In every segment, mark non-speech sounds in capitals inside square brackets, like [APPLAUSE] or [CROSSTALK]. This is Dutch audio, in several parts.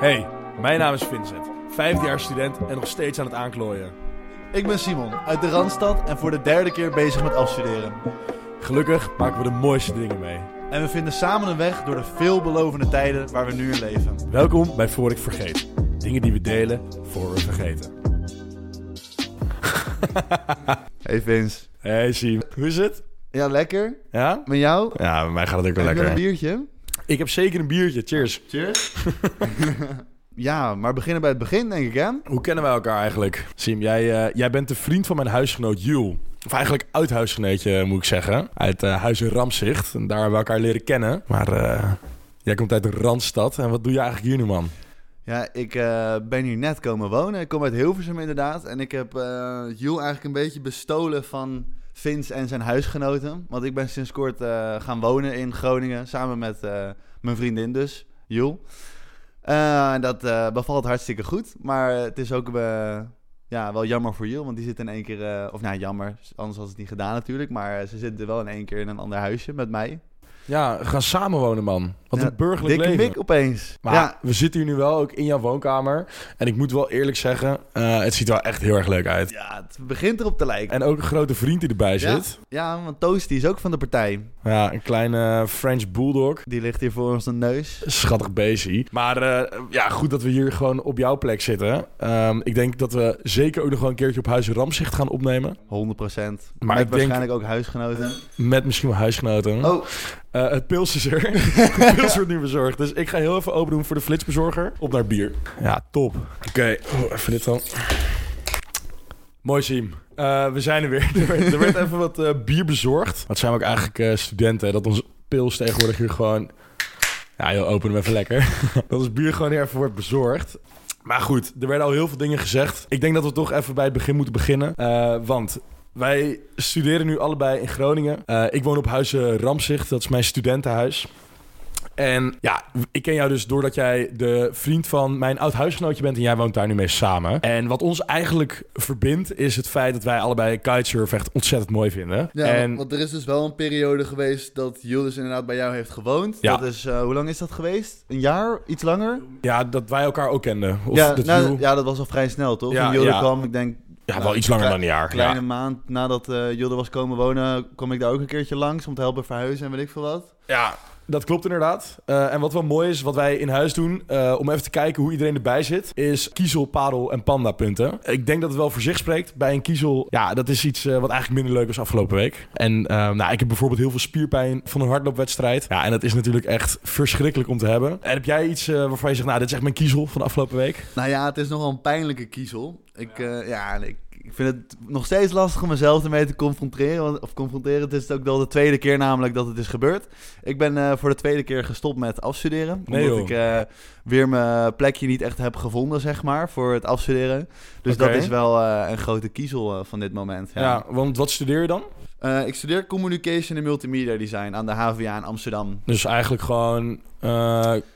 Hey, mijn naam is Vincent. Vijfde jaar student en nog steeds aan het aanklooien. Ik ben Simon, uit de Randstad en voor de derde keer bezig met afstuderen. Gelukkig maken we de mooiste dingen mee. En we vinden samen een weg door de veelbelovende tijden waar we nu in leven. Welkom bij Voor ik Vergeet. Dingen die we delen voor we vergeten. [LAUGHS] Hey Vince. Hey Sim, hoe is het? Ja, lekker. Ja? Met jou? Ja, bij mij gaat het ook wel Heb je lekker. een biertje? Ik heb zeker een biertje, cheers. Cheers. [LAUGHS] ja, maar beginnen bij het begin, denk ik, hè? Hoe kennen wij elkaar eigenlijk? Sim, jij, eh, jij bent de vriend van mijn huisgenoot Jules. Of eigenlijk uit huisgenootje, moet ik zeggen. Uit eh Huizen Ramzicht. En daar hebben we elkaar leren kennen. Maar eh, jij komt uit de Randstad. En wat doe je eigenlijk hier nu, man? Ja, ik eh, ben hier net komen wonen. Ik kom uit Hilversum inderdaad. En ik heb eh Jules eigenlijk een beetje bestolen van Vince en zijn huisgenoten. Want ik ben sinds kort eh, gaan wonen in Groningen. Samen met eh, mijn vriendin dus, Jules. Eh, en dat bevalt hartstikke goed. Maar het is ook ja, wel jammer voor Jules. Want die zit in één keer... of nou, jammer. Anders had het niet gedaan natuurlijk. Maar ze zitten wel in één keer in een ander huisje met mij. Ja, gaan samenwonen, man. Wat een burgerlijk Dikke leven. mik opeens. Maar ja, we zitten hier nu wel ook in jouw woonkamer. En ik moet wel eerlijk zeggen, eh, het ziet er wel echt heel erg leuk uit. ja, het begint erop te lijken. En ook een grote vriend die erbij Ja. zit. Ja, want Toasty is ook van de partij. Ja, een kleine French bulldog. Die ligt hier voor ons de neus. Schattig beestie. Maar eh, ja, goed dat we hier gewoon op jouw plek zitten. Ehm, ik denk dat we zeker ook nog wel een keertje op Huis Ramzicht gaan opnemen. 100%. Maar Met ik denk- waarschijnlijk ook huisgenoten. Met misschien wel huisgenoten. Oh, Eh, het pils is er. [LAUGHS] pils wordt nu bezorgd. Dus ik ga heel even open doen voor de flitsbezorger. Op naar bier. Ja, top. Oké, oh, even dit dan. Mooi Siem. Eh, we zijn er weer. [LAUGHS] er, werd, er werd even wat eh, bier bezorgd. Wat zijn we ook eigenlijk eh, studenten? Dat ons pils tegenwoordig hier gewoon... Ja, joh, open hem even lekker. [LAUGHS] dat ons bier gewoon hier even wordt bezorgd. Maar goed, er werden al heel veel dingen gezegd. Ik denk dat we toch even bij het begin moeten beginnen. Want wij studeren nu allebei in Groningen. Ik woon op Huizen Ramzicht, dat is mijn studentenhuis. En ja, ik ken jou dus doordat jij de vriend van mijn oud huisgenootje bent en jij woont daar nu mee samen. En wat ons eigenlijk verbindt is het feit dat wij allebei kitesurfen echt ontzettend mooi vinden. ja, en want er is dus wel een periode geweest dat Jules inderdaad bij jou heeft gewoond. Ja. Dat is, eh, hoe lang is dat geweest? Een jaar? Iets langer? ja, dat wij elkaar ook kenden. Of ja, dat nou, Jules- ja, dat was al vrij snel, toch? Ja, Toen Jules ja. kwam, ik denk... ja, nou, wel iets langer dan een jaar. kleine Ja. maand nadat er was komen wonen, kwam ik daar ook een keertje langs om te helpen verhuizen en weet ik veel wat. Ja, dat klopt inderdaad. Eh, en wat wel mooi is, wat wij in huis doen, eh, om even te kijken hoe iedereen erbij zit, is kiezel, parel en panda punten. Ik denk dat het wel voor zich spreekt. Bij een kiezel, ja, dat is iets eh, wat eigenlijk minder leuk was afgelopen week. En nou, ik heb bijvoorbeeld heel veel spierpijn van een hardloopwedstrijd. Ja, en dat is natuurlijk echt verschrikkelijk om te hebben. En heb jij iets waarvan je zegt, nou, dit is echt mijn kiezel van de afgelopen week? Nou ja, het is nogal een pijnlijke kiezel. Ik, ja. ik, ik vind het nog steeds lastig om mezelf ermee te confronteren. Want, of confronteren, het is ook wel de tweede keer namelijk dat het is gebeurd. Ik ben eh, voor de tweede keer gestopt met afstuderen. Nee, omdat joh. ik eh, weer mijn plekje niet echt heb gevonden, zeg maar, voor het afstuderen. Dus dat is wel eh, een grote kiezel van dit moment. Ja. Ja. want wat studeer je dan? Ik studeer Communication en Multimedia Design aan de HVA in Amsterdam. Dus eigenlijk gewoon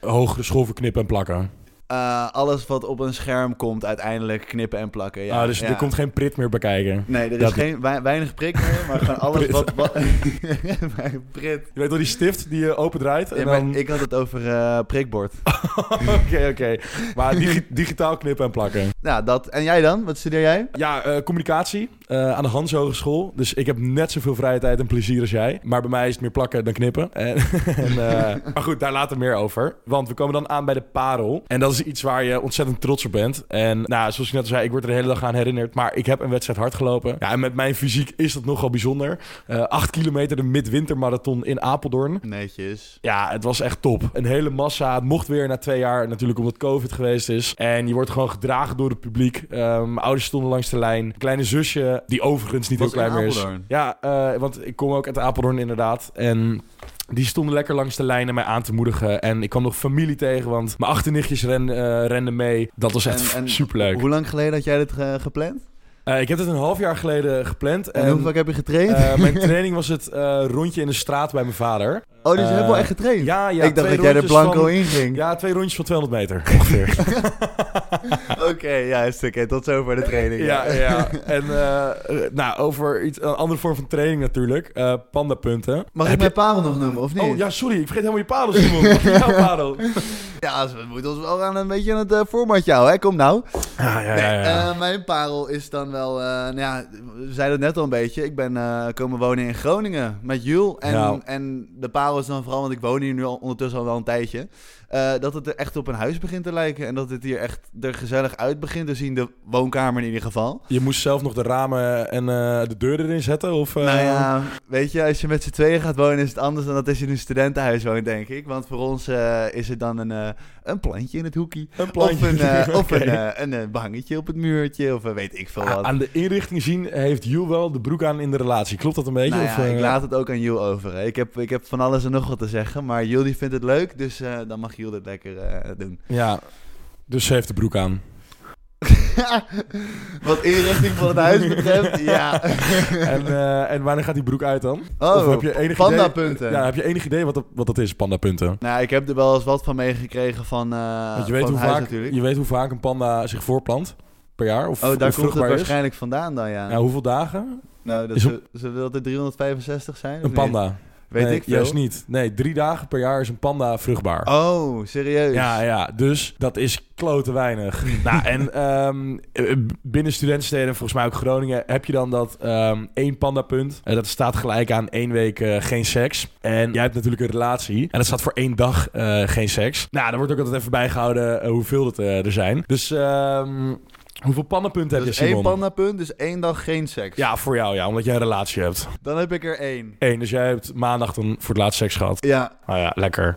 hogere school voor knippen en plakken. Eh, alles wat op een scherm komt, uiteindelijk knippen en plakken. Ja, ah, dus ja. er komt geen prit meer bij kijken. Nee, er is Dat- geen, wei- weinig prik meer, maar gewoon [LAUGHS] alles wat... wat [LAUGHS] Prit. Je weet wel die stift die je opendraait? Ja, En maar dan... ik had het over eh, prikbord. [LAUGHS] Oké, oké. Maar digi- digitaal knippen en plakken. Nou, dat. En jij dan? Wat studeer jij? Ja, eh, communicatie eh, aan de Hans Hogeschool. Dus ik heb net zoveel vrije tijd en plezier als jij. Maar bij mij is het meer plakken dan knippen. [LAUGHS] En, en, eh, maar goed, daar later meer over. Want we komen dan aan bij de parel. En dat is iets waar je ontzettend trots op bent. En nou, zoals ik net al zei, ik word er de hele dag aan herinnerd. Maar ik heb een wedstrijd hard gelopen. Ja, en met mijn fysiek is dat nogal bijzonder. Acht kilometer de midwintermarathon in Apeldoorn. Netjes. Ja, het was echt top. Een hele massa. Het mocht weer na twee jaar, natuurlijk omdat COVID geweest is. En je wordt gewoon gedragen door het publiek. Mijn ouders stonden langs de lijn. Kleine zusje, die overigens niet heel klein in meer is. Ja, eh, want ik kom ook uit Apeldoorn inderdaad. En die stonden lekker langs de lijn en mij aan te moedigen. En ik kwam nog familie tegen, want mijn achternichtjes ren, eh, renden mee. Dat was echt En- en superleuk. Hoe lang geleden had jij dit ge- gepland? Ik heb het een half jaar geleden gepland. En, hoe vaak heb je getraind? mijn [LAUGHS] training was het rondje in de straat bij mijn vader. oh, dus je hebt wel echt getraind? Ja, ja. ik dacht dat jij er blanco van- in ging. Ja, twee rondjes van 200 meter ongeveer. [LAUGHS] [LAUGHS] Oké, juist. Oké, tot zover de training. ja, ja. [LAUGHS] En eh, eh, nou, over iets, een andere vorm van training natuurlijk. Eh pandapunten. Mag Heb ik je- mijn parel nog noemen, of niet? Oh ja, sorry. Ik vergeet helemaal je parel, Simon. Wat is jouw parel? [LAUGHS] Ja, we moeten ons wel aan een beetje aan het uh, formatje houden, hè? Kom nou. Ja, ja, ja. ja. mijn parel is dan wel... nou ja, we zeiden het net al een beetje. Ik ben komen wonen in Groningen met Jules. En, Ja. en de parel is dan vooral, want ik woon hier nu al ondertussen al wel een tijdje... eh, dat het er echt op een huis begint te lijken. En dat het hier echt er gezellig uit begint te zien. De woonkamer in ieder geval. Je moest zelf nog de ramen en eh, de deur erin zetten? Of, eh, Nou ja, weet je, als je met z'n tweeën gaat wonen is het anders dan dat als je in een studentenhuis woont, denk ik. Want voor ons is het dan een, een plantje in het hoekje. Een plantje. Of een, eh, of een, een, eh, behangetje op het muurtje, of weet ik veel Ah, wat. aan de inrichting zien heeft Jules wel de broek aan in de relatie. Klopt dat een beetje? nou ja, ik laat het ook aan Jules over. hè. Ik heb, ik heb van alles en nog wat te zeggen, maar Jules die vindt het leuk, dus dan mag Het lekker eh, doen. [LAUGHS] Ja, dus ze heeft de broek aan. wat inrichting van het huis betreft, ja. [LAUGHS] en, eh, en wanneer gaat die broek uit dan? Oh, of heb je enig idee? pandapunten. Ja, heb je enig idee wat dat, wat dat is, pandapunten? Nou, ik heb er wel eens wat van meegekregen van, Want je weet, hoe huis vaak, natuurlijk. je weet hoe vaak een panda zich voorplant per jaar? Of, Oh, daar komt het is? waarschijnlijk vandaan dan, ja. Ja, hoeveel dagen? nou, dat is ze, ze wil er 365 zijn? Een niet? Weet nee, ik veel. Juist niet. Nee, drie dagen per jaar is een panda vruchtbaar. Oh, serieus? Ja, ja, dus dat is klote weinig. [LAUGHS] nou, en ehm, eh, binnen studentensteden, volgens mij ook Groningen, heb je dan dat ehm één pandapunt. En dat staat gelijk aan één week eh, geen seks. En jij hebt natuurlijk een relatie. En dat staat voor één dag eh, geen seks. Nou, daar wordt ook altijd even bijgehouden eh, hoeveel het eh, er zijn. Dus ehm, hoeveel pandapunten heb Dus je, Simon? één pandapunt, dus één dag geen seks. Ja, voor jou, ja, omdat jij een relatie hebt. Dan heb ik er één. Eén, dus jij hebt maandag dan voor het laatst seks gehad. Ja. Nou ja, lekker.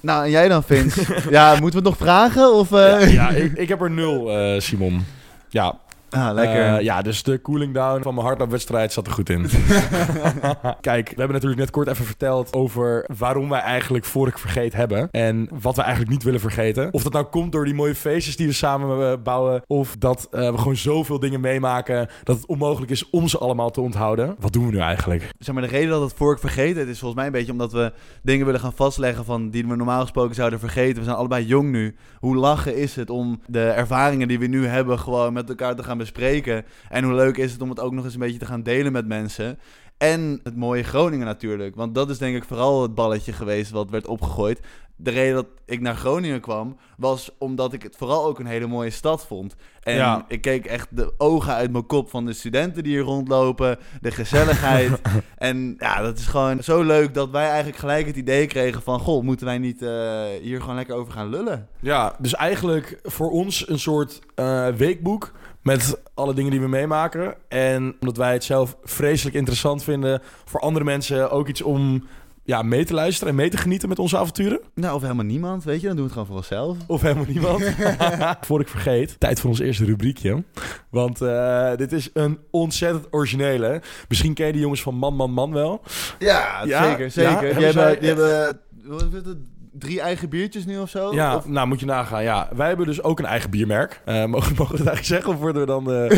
Nou, en jij dan, Vince? [LAUGHS] ja, moeten we het nog vragen? Of, eh? Ja, ja, ik, ik heb er nul, eh, Simon. Ja, Ah, lekker. Eh, ja, dus de cooling down van mijn hardloopwedstrijd zat er goed in. [LAUGHS] Kijk, we hebben natuurlijk net kort even verteld over waarom wij eigenlijk Vorig Vergeet hebben. En wat we eigenlijk niet willen vergeten. Of dat nou komt door die mooie feestjes die we samen eh, bouwen. Of dat eh, we gewoon zoveel dingen meemaken dat het onmogelijk is om ze allemaal te onthouden. Wat doen we nu eigenlijk? zeg maar, de reden dat het voor ik vergeten, het is volgens mij een beetje omdat we dingen willen gaan vastleggen van die we normaal gesproken zouden vergeten. We zijn allebei jong nu. Hoe lachen is het om de ervaringen die we nu hebben gewoon met elkaar te gaan bespreken? En hoe leuk is het om het ook nog eens een beetje te gaan delen met mensen? En het mooie Groningen natuurlijk. Want dat is denk ik vooral het balletje geweest wat werd opgegooid. De reden dat ik naar Groningen kwam, was omdat ik het vooral ook een hele mooie stad vond. En Ja. ik keek echt de ogen uit mijn kop van de studenten die hier rondlopen, de gezelligheid. [LAUGHS] en ja, dat is gewoon zo leuk dat wij eigenlijk gelijk het idee kregen van... Goh, moeten wij niet eh, hier gewoon lekker over gaan lullen? Ja, dus eigenlijk voor ons een soort eh, weekboek met alle dingen die we meemaken. En omdat wij het zelf vreselijk interessant vinden, voor andere mensen ook iets om ja, mee te luisteren en mee te genieten met onze avonturen. Nou, of helemaal niemand, weet je, dan doen we het gewoon voor onszelf. Of helemaal [LAUGHS] niemand. [LAUGHS] Voor ik vergeet, tijd voor ons eerste rubriekje. Want eh, dit is een ontzettend originele. Misschien ken je die jongens van Man, Man, Man wel. Ja, Ja, zeker, ja, zeker. hebben die, hebben, zij- die hebben, wat is het, drie eigen biertjes nu of zo? Ja, Of- nou moet je nagaan. Ja, wij hebben dus ook een eigen biermerk. Eh, [LAUGHS] mogen, mogen we het eigenlijk zeggen of worden we dan... eh,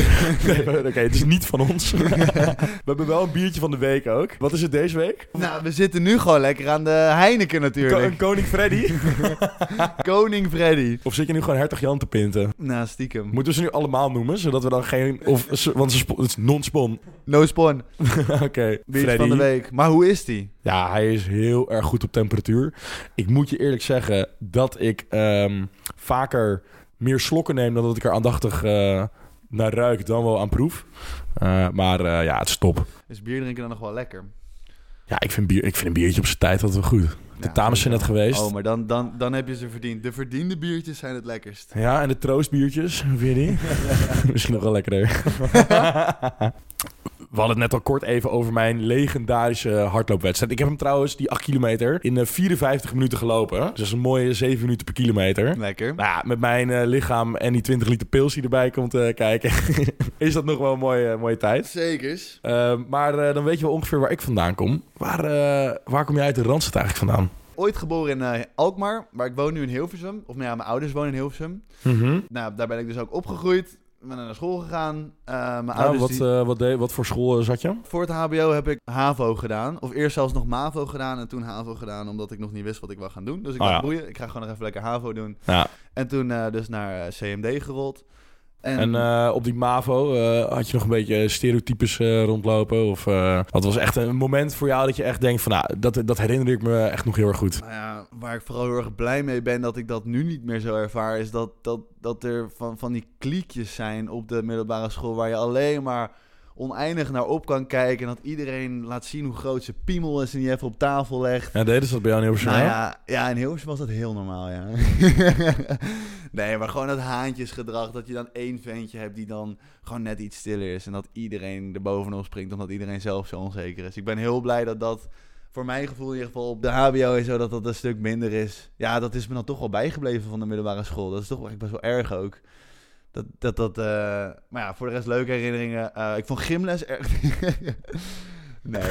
[LAUGHS] nee, Oké, het is niet van ons. [LAUGHS] we hebben wel een biertje van de week ook. Wat is het deze week? Nou, we zitten nu gewoon lekker aan de Heineken Ko- natuurlijk. een Koning Freddy? Koning Freddy. of zit je nu gewoon Hertog Jan te pinten? Nou, stiekem. Moeten we ze nu allemaal noemen, zodat we dan geen... Of, want ze het is non-spon. No spawn. Oké, Biertje van de week. Maar hoe is die? Ja, hij is heel erg goed op temperatuur. Ik moet je eerlijk zeggen dat ik ehm, vaker meer slokken neem dan dat ik er aandachtig eh, naar ruik dan wel aan proef. Eh, maar eh, ja, het is top. Is bier drinken dan nog wel lekker? Ja, ik vind, bier, ik vind een biertje op zijn tijd altijd wel goed. De Ja, dames zijn net sowieso. geweest. Oh, maar dan, dan, dan heb je ze verdiend. De verdiende biertjes zijn het lekkerst. Ja, en de troostbiertjes, hoe vind je die? [LAUGHS] Misschien nog wel lekkerder. [LAUGHS] We hadden het net al kort even over mijn legendarische hardloopwedstrijd. Ik heb hem trouwens, die 8 kilometer, in eh, 54 minuten gelopen. Dus dat is een mooie 7 minuten per kilometer. Lekker. Nou ja, met mijn eh, lichaam en die 20 liter pils die erbij komt eh, kijken, [LAUGHS] is dat nog wel een mooie, mooie tijd. Zekers. Eh, maar eh, dan weet je wel ongeveer waar ik vandaan kom. Waar, eh, waar kom jij uit de Randstad eigenlijk vandaan? Ooit geboren in eh, Alkmaar, maar ik woon nu in Hilversum. Of nou ja, mijn ouders wonen in Hilversum. Nou, daar ben ik dus ook opgegroeid. Ben naar school gegaan. Eh, mijn wat, die- eh, wat, deed- wat voor school eh, zat je? Voor het HBO heb ik HAVO gedaan. Of eerst zelfs nog MAVO gedaan en toen HAVO gedaan, omdat ik nog niet wist wat ik wou gaan doen. Dus ik Oh dacht, ja. boeien, ik ga gewoon nog even lekker HAVO doen. Ja. En toen dus naar CMD gerold. En, En eh, op die MAVO eh, had je nog een beetje stereotypes eh, rondlopen? Of wat was echt een moment voor jou dat je echt denkt van... Nou, dat, dat herinner ik me echt nog heel erg goed. Nou ja, waar ik vooral heel erg blij mee ben dat ik dat nu niet meer zo ervaar... is dat, dat, dat er van, van die kliekjes zijn op de middelbare school... waar je alleen maar oneindig naar op kan kijken... en dat iedereen laat zien hoe groot zijn piemel is en die even op tafel legt. Ja, deden ze dat bij jou in Hilversum? Nou ja, ja, in Hilversum was dat heel normaal, ja. [LAUGHS] nee, maar gewoon dat haantjesgedrag. Dat je dan één ventje hebt die dan gewoon net iets stiller is. En dat iedereen er bovenop springt omdat iedereen zelf zo onzeker is. Ik ben heel blij dat dat voor mijn gevoel in ieder geval op de HBO en zo dat dat een stuk minder is. Ja, dat is me dan toch wel bijgebleven van de middelbare school. Dat is toch wel echt best wel erg ook. Dat, dat, dat, uh... maar ja, voor de rest leuke herinneringen. Uh, ik vond gymles erg... [LAUGHS] nee. [LAUGHS]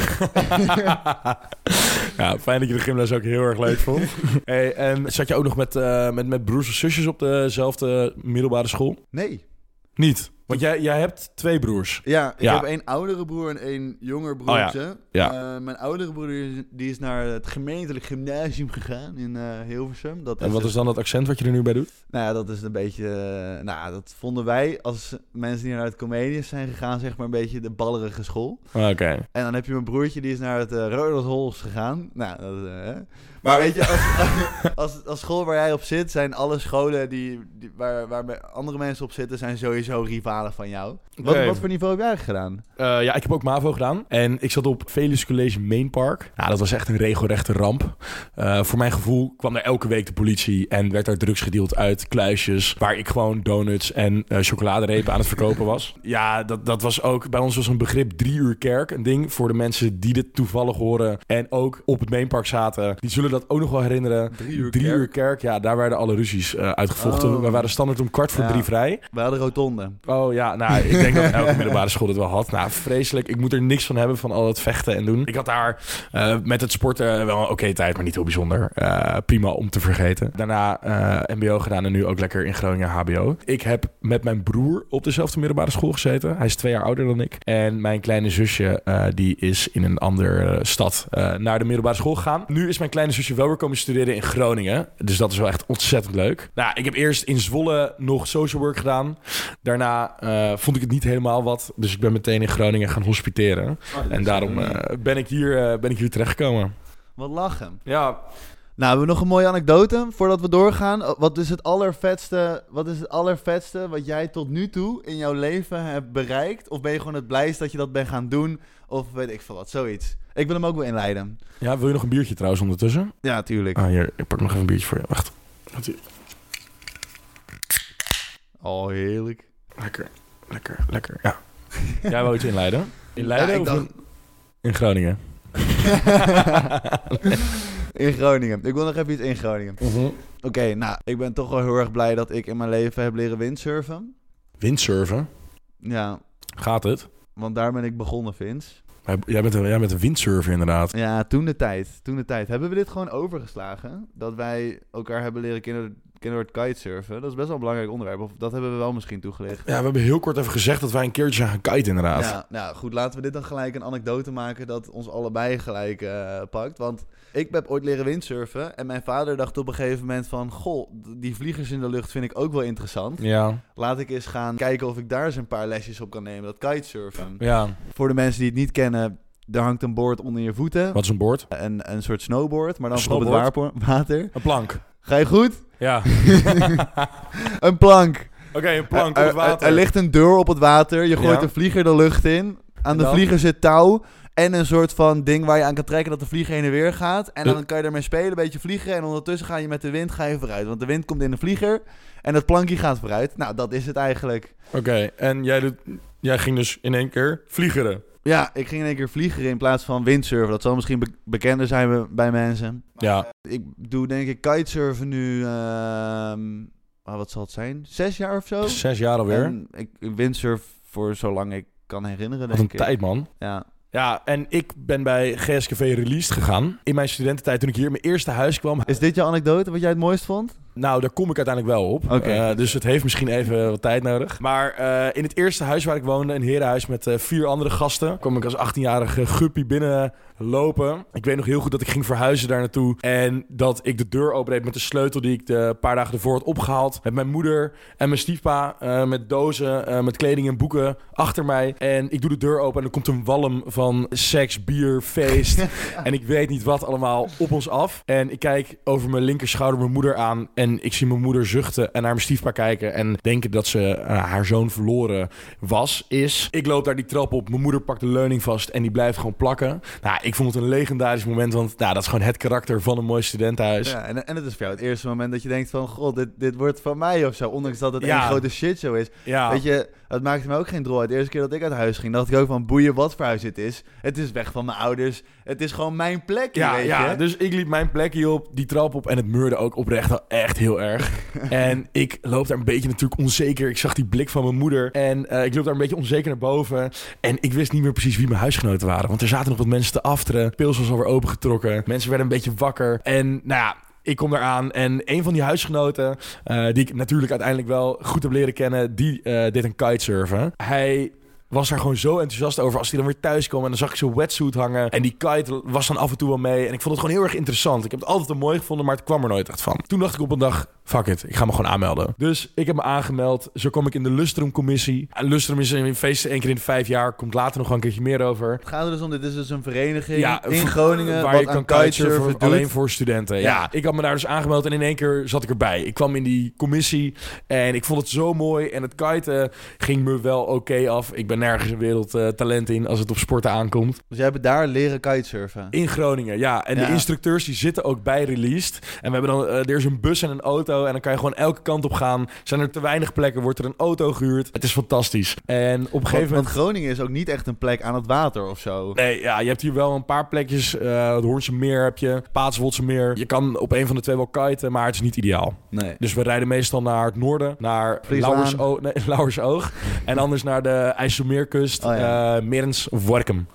ja, fijn dat je de gymles ook heel erg leuk vond. [LAUGHS] hey, en zat je ook nog met, uh, met, met broers of zusjes op dezelfde middelbare school? Nee. Niet? Want jij, jij hebt twee broers. Ja, ik ja. heb één oudere broer en één jonger broertje. Oh ja. Ja. Uh, mijn oudere broer die is naar het gemeentelijk gymnasium gegaan in uh, Hilversum. Dat en wat is dan dat accent wat je er nu bij doet? Nou ja, dat is een beetje... Uh, nou, dat vonden wij als mensen die naar het Comedians zijn gegaan, zeg maar een beetje de ballerige school. Oké. Okay. En dan heb je mijn broertje, die is naar het uh, Hols gegaan. Nou, dat, maar weet je, als, [LAUGHS] als, als, school waar jij op zit, zijn alle scholen die, die, waar, waar andere mensen op zitten, zijn sowieso rivalen van jou. Wat, Nee. wat voor niveau heb jij gedaan? Uh, ja, ik heb ook MAVO gedaan. En ik zat op Velus College Main Park. Nou, dat was echt een regelrechte ramp. Uh, voor mijn gevoel kwam er elke week de politie en werd daar drugs gedeeld uit kluisjes. Waar ik gewoon donuts en uh, chocoladerepen aan het verkopen was. [LAUGHS] Ja, dat, dat was ook, bij ons was een begrip drie uur kerk. Een ding voor de mensen die dit toevallig horen en ook op het Main Park zaten. Die zullen dat ook nog wel herinneren. Drie uur Drie kerk? uur kerk, ja, daar werden alle ruzies uh, uitgevochten. Oh. We waren standaard om kwart voor Ja. drie vrij. We hadden rotonde. Oh ja, nou, ik denk dat elke middelbare school het wel had. Nou, vreselijk. Ik moet er niks van hebben van al het vechten en doen. Ik had daar uh, met het sporten wel een oké tijd, maar niet heel bijzonder. Uh, prima om te vergeten. Daarna MBO gedaan en nu ook lekker in Groningen HBO. Ik heb met mijn broer op dezelfde middelbare school gezeten. Hij is twee jaar ouder dan ik. En mijn kleine zusje, die is in een andere stad naar de middelbare school gegaan. Nu is mijn kleine zusje wel weer komen studeren in Groningen. Dus dat is wel echt ontzettend leuk. Nou, ik heb eerst in Zwolle nog social work gedaan. Daarna uh, vond ik het niet helemaal wat. Dus ik ben meteen in Groningen gaan hospiteren. Oh, en daarom uh, ben, ik hier, uh, ben ik hier terechtgekomen. Wat lachen. Ja. Nou, we hebben nog een mooie anekdote voordat we doorgaan. Wat is het allervetste, wat is het allervetste wat jij tot nu toe in jouw leven hebt bereikt? Of ben je gewoon het blijst dat je dat bent gaan doen? Of weet ik veel wat, zoiets. Ik wil hem ook wel inleiden. Ja, wil je nog een biertje trouwens ondertussen? Ja, tuurlijk. Ah, hier, ik pak nog even een biertje voor je. Wacht. Oh, heerlijk. Lekker, lekker, lekker. Ja. [LAUGHS] Jij wou iets inleiden? In Leiden Ja, ik of dacht- in, in Groningen? [LAUGHS] in Groningen. Ik wil nog even iets in Groningen. Mhm. Oké, nou, ik ben toch wel heel erg blij dat ik in mijn leven heb leren windsurfen. Windsurfen? Ja, Gaat het? want daar ben ik begonnen, Vince. Jij bent, een, jij bent een windsurfer inderdaad. Ja, toen de tijd. Toen de tijd. Hebben we dit gewoon overgeslagen? Dat wij elkaar hebben leren kennen, het kitesurfen. Dat is best wel een belangrijk onderwerp. Of dat hebben we wel misschien toegelicht. Ja, we hebben heel kort even gezegd dat wij een keertje gaan kiten inderdaad. Ja, nou goed, laten we dit dan gelijk een anekdote maken dat ons allebei gelijk eh, pakt. Want ik heb ooit leren windsurfen en mijn vader dacht op een gegeven moment van... Goh, die vliegers in de lucht vind ik ook wel interessant. Ja, Laat ik eens gaan kijken of ik daar eens een paar lesjes op kan nemen, dat kitesurfen. ja. Voor de mensen die het niet kennen, er hangt een boord onder je voeten. Wat is een boord? Een, een soort snowboard, maar dan op het water. Een plank. Ga je goed? Ja. [LAUGHS] Een plank. Oké, een plank er, op het er- water. Er, ligt een deur op het water. Je gooit Ja. een vlieger de lucht in. Aan de vlieger zit touw. En een soort van ding waar je aan kan trekken dat de vlieger heen en weer gaat. En dan kan je ermee spelen, een beetje vliegen. En ondertussen ga je met de wind ga je vooruit. Want de wind komt in de vlieger. En dat plankje gaat vooruit. Nou, dat is het eigenlijk. Oké, en jij, doet, jij ging dus in één keer vliegeren. Ja, ik ging in één keer vliegeren in plaats van windsurfen. Dat zal misschien be- bekender zijn bij- mensen. Ja. Ik doe denk ik kitesurfen nu... ah, wat zal het zijn? Zes jaar of zo? Zes jaar alweer. En ik windsurf voor zolang ik kan herinneren, Wat een denk ik. tijd, man. Ja. Ja, en ik ben bij GSKV Released gegaan. In mijn studententijd toen ik hier in mijn eerste huis kwam. Is dit jouw anekdote wat jij het mooist vond? Nou, daar kom ik uiteindelijk wel op. Eh, dus het heeft misschien even wat tijd nodig. Maar eh, in het eerste huis waar ik woonde, een herenhuis met eh, vier andere gasten, kwam ik als 18-jarige guppy binnen lopen. Ik weet nog heel goed dat ik ging verhuizen daar naartoe. En dat ik de deur opendeed met de sleutel die ik de paar dagen ervoor had opgehaald. Met mijn moeder en mijn stiefpa. met dozen, met kleding en boeken achter mij. En ik doe de deur open en er komt een walm van seks, bier, feest. [LAUGHS] en ik weet niet wat allemaal op ons af. En ik kijk over mijn linkerschouder mijn moeder aan. En ik zie mijn moeder zuchten en naar mijn stiefpa kijken. En denken dat ze eh, haar zoon verloren was, is. Ik loop daar die trap op. Mijn moeder pakt de leuning vast en die blijft gewoon plakken. Nou, ik vond het een legendarisch moment. Want nou, dat is gewoon het karakter van een mooi studentenhuis. Ja, en, en het is voor jou het eerste moment dat je denkt van... God, dit, dit wordt van mij of zo. Ondanks dat het Ja. één grote shitshow is. Ja. Weet je, het maakte me ook geen drol uit. De eerste keer dat ik uit huis ging, dacht ik ook van... Boeien wat voor huis het is. Het is weg van mijn ouders. Het is gewoon mijn plek, Ja, weet ja, je. dus ik liep mijn plekje op, die trap op en het meurde ook oprecht echt heel erg. [LAUGHS] en ik loop daar een beetje natuurlijk onzeker. Ik zag die blik van mijn moeder en eh, ik loop daar een beetje onzeker naar boven. En ik wist niet meer precies wie mijn huisgenoten waren, want er zaten nog wat mensen te afteren. Pils was alweer opengetrokken, mensen werden een beetje wakker. En nou ja... Ik kom eraan en een van die huisgenoten, eh, die ik natuurlijk uiteindelijk wel goed heb leren kennen, die eh deed een kitesurfen. Hij was daar gewoon zo enthousiast over. Als hij dan weer thuis kwam en dan zag ik zo'n wetsuit hangen. En die kite was dan af en toe wel mee. En ik vond het gewoon heel erg interessant. Ik heb het altijd wel mooi gevonden, maar het kwam er nooit echt van. Toen dacht ik op een dag, fuck it, ik ga me gewoon aanmelden. Dus ik heb me aangemeld. Zo kwam ik in de Lustrum-commissie. En Lustrum is een feest één keer in de vijf jaar. Komt later nog wel een keertje meer over. Het gaat er dus om, dit is dus een vereniging Ja, in Groningen... Waar wat je kan kitesurfen alleen voor studenten. Ja. Ja. ik had me daar dus aangemeld en in één keer zat ik erbij. Ik kwam in die commissie en ik vond het zo mooi. En het kiten ging me wel oké af. Ik ben nergens een wereldtalent in als het op sporten aankomt. Dus jij hebt daar leren kitesurfen. In Groningen, ja. En Ja. de instructeurs die zitten ook bij Released. En we hebben dan, eh, er is een bus en een auto. En dan kan je gewoon elke kant op gaan. Zijn er te weinig plekken, wordt er een auto gehuurd. Het is fantastisch. En op een Want, gegeven want moment... Groningen is ook niet echt een plek aan het water of zo. Nee, ja, je hebt hier wel een paar plekjes. eh het Hoornse Meer heb je, Paatswoldse Meer. Je kan op een van de twee wel kiten, maar het is niet ideaal. Nee. Dus we rijden meestal naar het noorden, naar. Lauwersoog, nee, [LAUGHS] Lauwersoog. en anders naar de IJsselmeerkust, Oh ja. eh, Merens of Workum.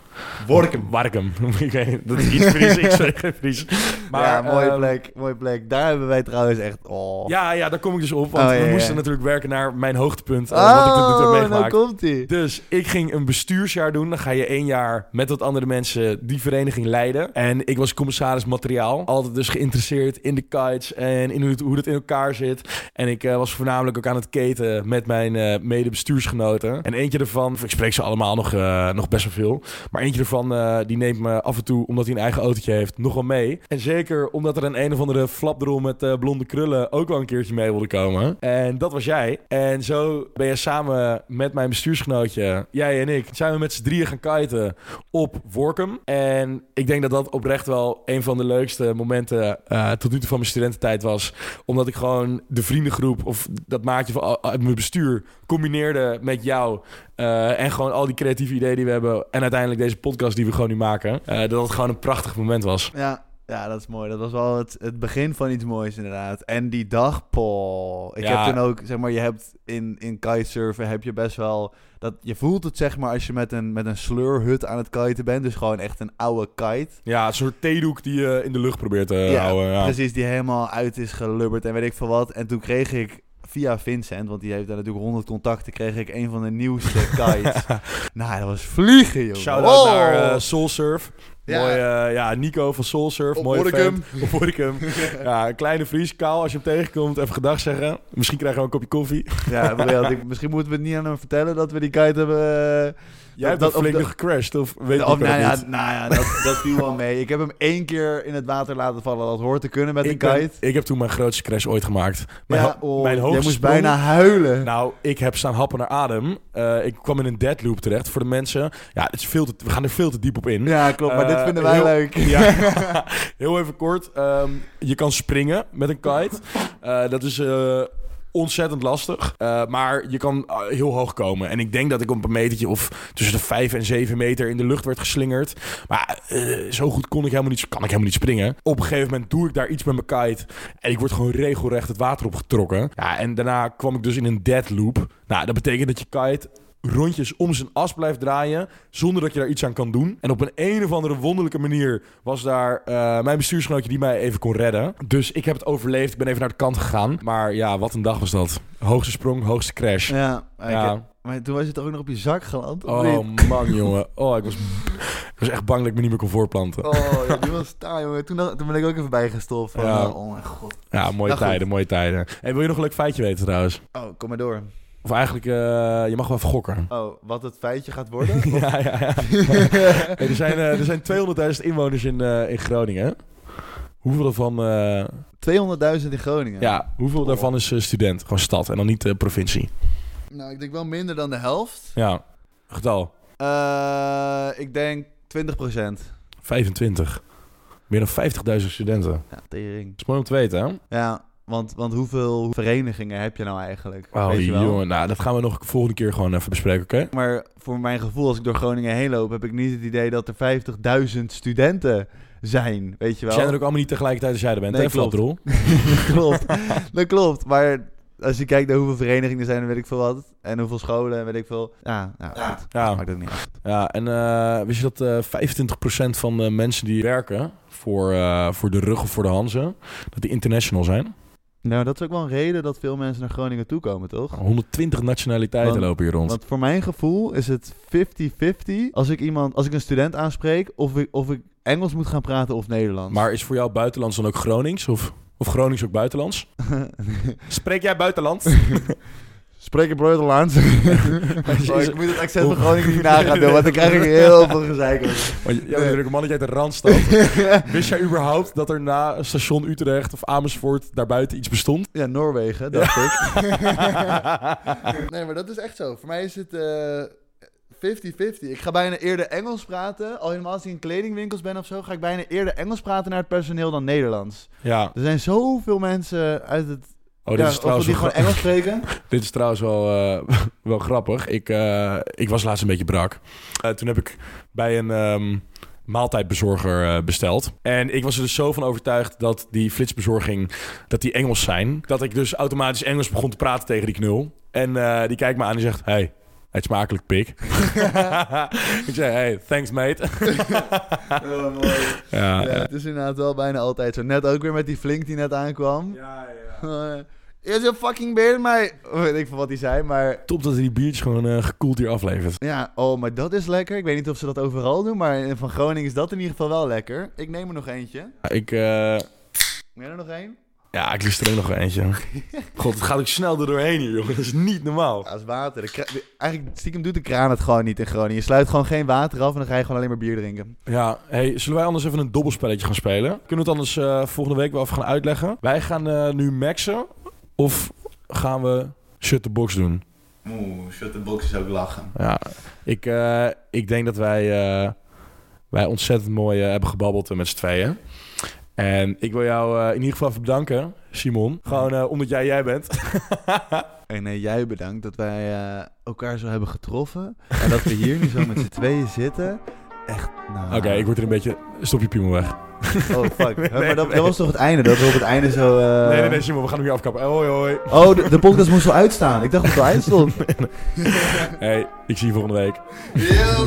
Workum. Warkum. [LAUGHS] Ik weet- dat is iets Fries, ik zeg geen Fries. Maar, ja, mooie ehm, plek, mooie plek. Daar hebben wij trouwens echt... Oh, Ja, ja, daar kom ik dus op. Want Oh, ja, we ja. moesten natuurlijk werken naar mijn hoogtepunt. eh, wat ik tot nu toe heb oh nou meegemaakt. komt ie. Dus ik ging een bestuursjaar doen. Dan ga je één jaar met wat andere mensen die vereniging leiden. En ik was commissaris materiaal. Altijd dus geïnteresseerd in de kites en in hoe het, hoe het in elkaar zit. En ik eh, was voornamelijk ook aan het keten met mijn eh mede-bestuursgenoten. En eentje ervan, ik spreek ze allemaal nog, eh, nog best wel veel. Maar eentje ervan, eh, die neemt me af en toe, omdat hij een eigen autootje heeft, nog wel mee. En zeker omdat er een een of andere flapdrol met eh, blonde krullen ook wel een keertje mee wilde komen. En dat was jij. En zo ben je samen met mijn bestuursgenootje, jij en ik, zijn we met z'n drieën gaan kiten op Workum. En ik denk dat dat oprecht wel een van de leukste momenten eh, tot nu toe van mijn studententijd was. Omdat ik gewoon de vriendengroep of dat maatje van uit mijn bestuur combineerde met jou. Eh, en gewoon al die creatieve ideeën die we hebben. En uiteindelijk deze podcast die we gewoon nu maken. eh, dat het gewoon een prachtig moment was. Ja, ja, dat is mooi. Dat was wel het, het begin van iets moois inderdaad. En die dag, poh. Ik Ja. heb toen ook, zeg maar, je hebt in, in kitesurfen heb je best wel... Dat, je voelt het zeg maar als je met een, met een sleurhut aan het kiten bent. Dus gewoon echt een oude kite. Ja, een soort theedoek die je in de lucht probeert te Ja, houden. Ja. Precies, die helemaal uit is gelubberd en weet ik veel wat. En toen kreeg ik via Vincent, want die heeft daar natuurlijk honderd contacten, kreeg ik een van de nieuwste [LAUGHS] kites. nou, dat was vliegen, joh. Shout-out Oh! naar eh, Soulsurf. Ja. Mooi, eh, ja, Nico van Soulsurf. Op vent. [LAUGHS] Op [LAUGHS] ja, een kleine Fries. Kaal, als je hem tegenkomt, even gedag zeggen. Misschien krijgen we een kopje koffie. Ja, misschien moeten we het niet aan hem vertellen dat we die kite hebben... eh, Jij hebt dat- dat, flink nog gecrashed, of weet niet? nou, ja, nou ja, dat, dat viel wel mee. Ik heb hem één keer in het water laten vallen. Dat hoort te kunnen met ik, een ben- kite. ik heb toen mijn grootste crash ooit gemaakt. Mijn, ja, oh, mijn jij hoogste moest sprong- bijna huilen. Nou, ik heb staan happen naar adem. Eh, ik kwam in een deadloop terecht voor de mensen. Ja, het is veel te, we gaan er veel te diep op in. ja, klopt. Maar dit Eh, vinden wij heel- leuk. Ja, [LAUGHS] heel even kort. Ehm, je kan springen met een kite. Eh, dat is ontzettend lastig. Eh, maar je kan eh, heel hoog komen. En ik denk dat ik op een metertje of tussen de 5 en 7 meter in de lucht werd geslingerd. Maar eh, zo goed kon ik helemaal niet, kan ik helemaal niet springen. Op een gegeven moment doe ik daar iets met mijn kite. En ik word gewoon regelrecht het water opgetrokken. Ja, en daarna kwam ik dus in een dead loop. Nou, dat betekent dat je kite rondjes om zijn as blijft draaien zonder dat je daar iets aan kan doen. En op een een of andere wonderlijke manier was daar eh, mijn bestuursgenootje die mij even kon redden. Dus ik heb het overleefd. Ik ben even naar de kant gegaan. Maar ja, wat een dag was dat. Hoogste sprong, hoogste crash. Ja, Ja. maar toen was je toch ook nog op je zak geland? Oh man, jongen. Oh, ik was, ik was echt bang dat ik me niet meer kon voorplanten. Oh, ja, die was taai, jongen. Toen, toen ben ik ook even bijgestopt. Van, Ja. oh mijn god. Ja, mooie Nou, goed. tijden, mooie tijden. Hey, wil je nog een leuk feitje weten trouwens? Oh, kom maar door. Of eigenlijk, eh, je mag wel even gokken. [LAUGHS] Oh, wat het feitje gaat worden? Of- [LAUGHS] ja, ja, ja. [LAUGHS] Hey, er zijn, eh, er zijn 200.000 inwoners in, eh, in Groningen. Hoeveel daarvan, eh, 200.000 in Groningen. ja, hoeveel Oh. daarvan is student? Gewoon stad en dan niet de provincie. Nou, ik denk wel minder dan de helft. Ja, getal. Ik denk 20%. 25. Meer dan 50.000 studenten. Dat Ja, tering. is mooi om te weten, hè? Ja, want, want hoeveel verenigingen heb je nou eigenlijk? Oh, Weet je wel? jongen. Nou, dat gaan we nog de volgende keer gewoon even bespreken, oké? Maar voor mijn gevoel, als ik door Groningen heen loop, heb ik niet het idee dat er 50.000 studenten zijn. Weet je wel? zijn er ook allemaal niet tegelijkertijd als jij er bent, Nee, hè, klopt. Flaprol? [LAUGHS] klopt. Dat klopt. Maar als je kijkt naar hoeveel verenigingen er zijn, dan weet ik veel wat. En hoeveel scholen, en weet ik veel. Ja, ja, goed. Ja, Maakt ook niet uit. ja en eh, wist je dat eh 25% van de mensen die werken voor, eh, voor de rug of voor de Hanze, dat die international zijn? Nou, dat is ook wel een reden dat veel mensen naar Groningen toe komen, toch? 120 nationaliteiten Want- lopen hier rond. Want voor mijn gevoel is het 50-50 als ik iemand, als ik een student aanspreek, of ik, of ik Engels moet gaan praten of Nederlands. Maar is voor jou buitenlands dan ook Gronings? Of, of Gronings ook buitenlands? [LAUGHS] Spreek jij buitenlands? [LAUGHS] Spreek is- [LAUGHS] oh, ik moet het accent van Groningen niet nagaan doen, want dan krijg ik heel veel gezeik. Want jij bent natuurlijk een mannetje uit de Randstad. [LAUGHS] Wist jij überhaupt dat er na station Utrecht of Amersfoort daarbuiten iets bestond? Ja, Noorwegen, dacht ik. [LAUGHS] nee, maar dat is echt zo. Voor mij is het eh, 50-50. Ik ga bijna eerder Engels praten. Al helemaal als ik in kledingwinkels ben of zo, ga ik bijna eerder Engels praten naar het personeel dan Nederlands. Ja. Er zijn zoveel mensen uit het... Oh, dit, ja, is trouwens die gewoon Engels spreken. [LAUGHS] dit is trouwens wel, eh, [LAUGHS] wel grappig. Ik, eh, ik was laatst een beetje brak. Eh, toen heb ik bij een ehm, maaltijdbezorger eh, besteld. En ik was er dus zo van overtuigd dat die flitsbezorging, dat die Engels zijn. Dat ik dus automatisch Engels begon te praten tegen die knul. En eh, die kijkt me aan en zegt, hey, het smakelijk pik. [LAUGHS] ik zei, hey, thanks mate. Oh, mooi. ja, Ja, het is inderdaad wel bijna altijd zo. Net ook weer met die flink die net aankwam. ja, ja. Eh, Is een fucking beer mij? Weet ik van wat hij zei, maar... Top dat hij die biertjes gewoon eh, gekoeld hier aflevert. Ja, oh, maar dat is lekker. Ik weet niet of ze dat overal doen, maar van Groningen is dat in ieder geval wel lekker. Ik neem er nog eentje. Ik, eh, Neem er nog één? Ja, ik lust er ook nog wel eentje. [LAUGHS] God, het gaat ook snel er doorheen hier, jongen. Dat is niet normaal. Ja, dat is water. Eigenlijk, stiekem doet de kraan het gewoon niet in Groningen. Je sluit gewoon geen water af en dan ga je gewoon alleen maar bier drinken. Ja, hey, zullen wij anders even een dobbelspelletje gaan spelen? Kunnen we het anders eh, volgende week wel even gaan uitleggen? Wij gaan eh, nu maxen of gaan we shut the box doen? Oeh, shut the box is ook lachen. Ja, ik, eh, ik denk dat wij, eh, wij ontzettend mooi hebben gebabbeld met z'n tweeën. En ik wil jou eh, in ieder geval even bedanken, Simon. Gewoon eh, omdat jij jij bent. [LAUGHS] En nee, jij bedankt dat wij eh, elkaar zo hebben getroffen. En dat we hier nu zo met z'n [LAUGHS] tweeën zitten. Echt, nou... Oké, ik word er een beetje... Stop je piemel weg. Oh, fuck. [LAUGHS] Nee, maar dat, nee. dat was toch het einde? Dat we op het einde zo... eh, Nee, nee, nee, Simon, we gaan hem hier afkappen. Hoi, hoi. Oh, de, de podcast moest wel uitstaan. Ik dacht dat het wel uitstond. Hey, ik zie je volgende week. Yo.